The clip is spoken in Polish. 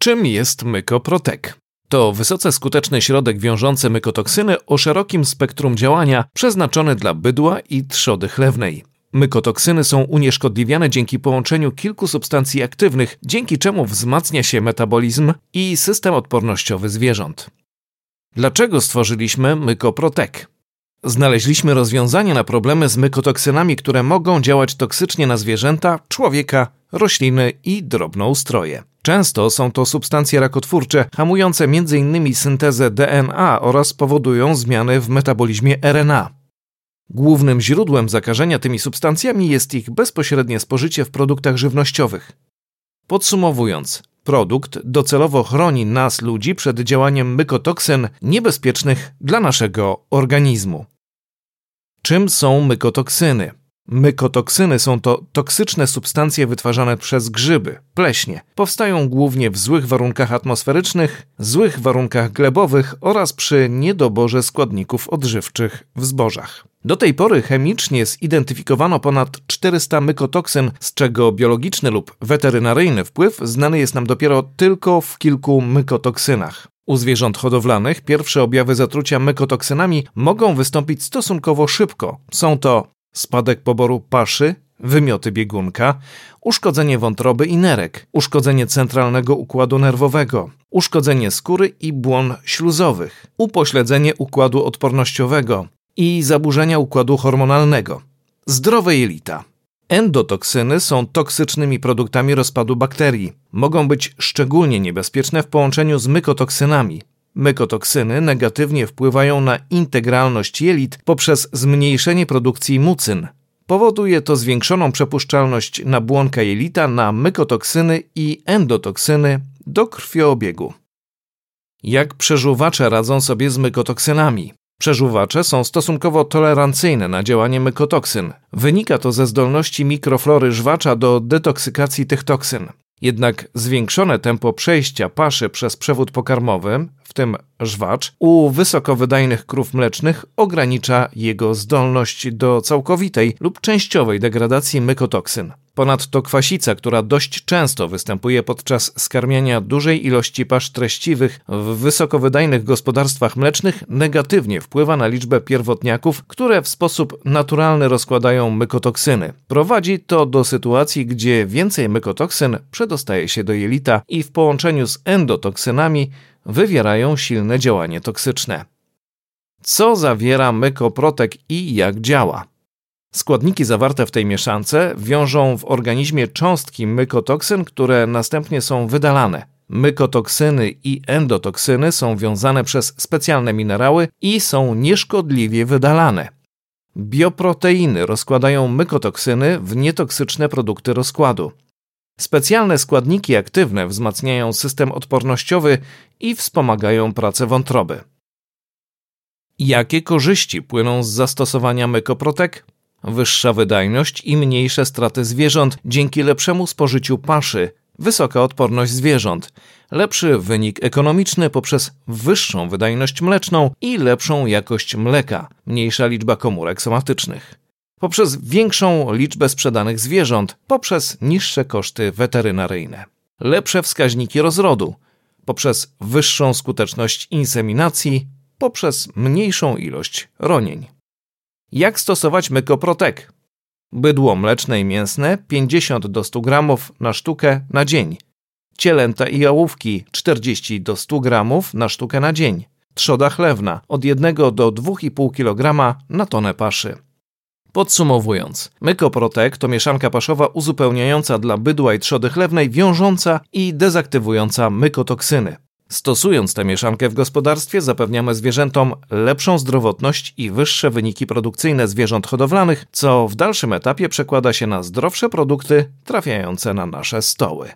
Czym jest mykoprotek? To wysoce skuteczny środek wiążący mykotoksyny o szerokim spektrum działania przeznaczony dla bydła i trzody chlewnej. Mykotoksyny są unieszkodliwiane dzięki połączeniu kilku substancji aktywnych, dzięki czemu wzmacnia się metabolizm i system odpornościowy zwierząt. Dlaczego stworzyliśmy mykoprotek? Znaleźliśmy rozwiązanie na problemy z mykotoksynami, które mogą działać toksycznie na zwierzęta, człowieka, rośliny i drobnoustroje. Często są to substancje rakotwórcze, hamujące m.in. syntezę DNA oraz powodują zmiany w metabolizmie RNA. Głównym źródłem zakażenia tymi substancjami jest ich bezpośrednie spożycie w produktach żywnościowych. Podsumowując, produkt docelowo chroni nas, ludzi, przed działaniem mykotoksyn niebezpiecznych dla naszego organizmu. Czym są mykotoksyny? Mykotoksyny są to toksyczne substancje wytwarzane przez grzyby, pleśnie. Powstają głównie w złych warunkach atmosferycznych, złych warunkach glebowych oraz przy niedoborze składników odżywczych w zbożach. Do tej pory chemicznie zidentyfikowano ponad 400 mykotoksyn, z czego biologiczny lub weterynaryjny wpływ znany jest nam dopiero tylko w kilku mykotoksynach. U zwierząt hodowlanych pierwsze objawy zatrucia mykotoksynami mogą wystąpić stosunkowo szybko. Są to spadek poboru paszy, wymioty biegunka, uszkodzenie wątroby i nerek, uszkodzenie centralnego układu nerwowego, uszkodzenie skóry i błon śluzowych, upośledzenie układu odpornościowego i zaburzenia układu hormonalnego. Zdrowe jelita. Endotoksyny są toksycznymi produktami rozpadu bakterii. Mogą być szczególnie niebezpieczne w połączeniu z mykotoksynami. Mykotoksyny negatywnie wpływają na integralność jelit poprzez zmniejszenie produkcji mucyn. Powoduje to zwiększoną przepuszczalność nabłonka jelita na mykotoksyny i endotoksyny do krwioobiegu. Jak przeżuwacze radzą sobie z mykotoksynami? Przeżuwacze są stosunkowo tolerancyjne na działanie mykotoksyn. Wynika to ze zdolności mikroflory żwacza do detoksykacji tych toksyn. Jednak zwiększone tempo przejścia paszy przez przewód pokarmowy, w tym żwacz, u wysokowydajnych krów mlecznych ogranicza jego zdolność do całkowitej lub częściowej degradacji mykotoksyn. Ponadto kwasica, która dość często występuje podczas skarmiania dużej ilości pasz treściwych w wysokowydajnych gospodarstwach mlecznych, negatywnie wpływa na liczbę pierwotniaków, które w sposób naturalny rozkładają mykotoksyny. Prowadzi to do sytuacji, gdzie więcej mykotoksyn przedostaje się do jelita i w połączeniu z endotoksynami wywierają silne działanie toksyczne. Co zawiera mykoprotek i jak działa? Składniki zawarte w tej mieszance wiążą w organizmie cząstki mykotoksyn, które następnie są wydalane. Mykotoksyny i endotoksyny są wiązane przez specjalne minerały i są nieszkodliwie wydalane. Bioproteiny rozkładają mykotoksyny w nietoksyczne produkty rozkładu. Specjalne składniki aktywne wzmacniają system odpornościowy i wspomagają pracę wątroby. Jakie korzyści płyną z zastosowania mykoprotek? Wyższa wydajność i mniejsze straty zwierząt dzięki lepszemu spożyciu paszy, wysoka odporność zwierząt, lepszy wynik ekonomiczny poprzez wyższą wydajność mleczną i lepszą jakość mleka, mniejsza liczba komórek somatycznych. Poprzez większą liczbę sprzedanych zwierząt, poprzez niższe koszty weterynaryjne. Lepsze wskaźniki rozrodu, poprzez wyższą skuteczność inseminacji, poprzez mniejszą ilość ronień. Jak stosować mykoprotek? Bydło mleczne i mięsne 50 do 100 gramów na sztukę na dzień. Cielęta i jałówki 40 do 100 gramów na sztukę na dzień. Trzoda chlewna od 1 do 2,5 kg na tonę paszy. Podsumowując, mykoprotek to mieszanka paszowa uzupełniająca dla bydła i trzody chlewnej wiążąca i dezaktywująca mykotoksyny. Stosując tę mieszankę w gospodarstwie, zapewniamy zwierzętom lepszą zdrowotność i wyższe wyniki produkcyjne zwierząt hodowlanych, co w dalszym etapie przekłada się na zdrowsze produkty trafiające na nasze stoły.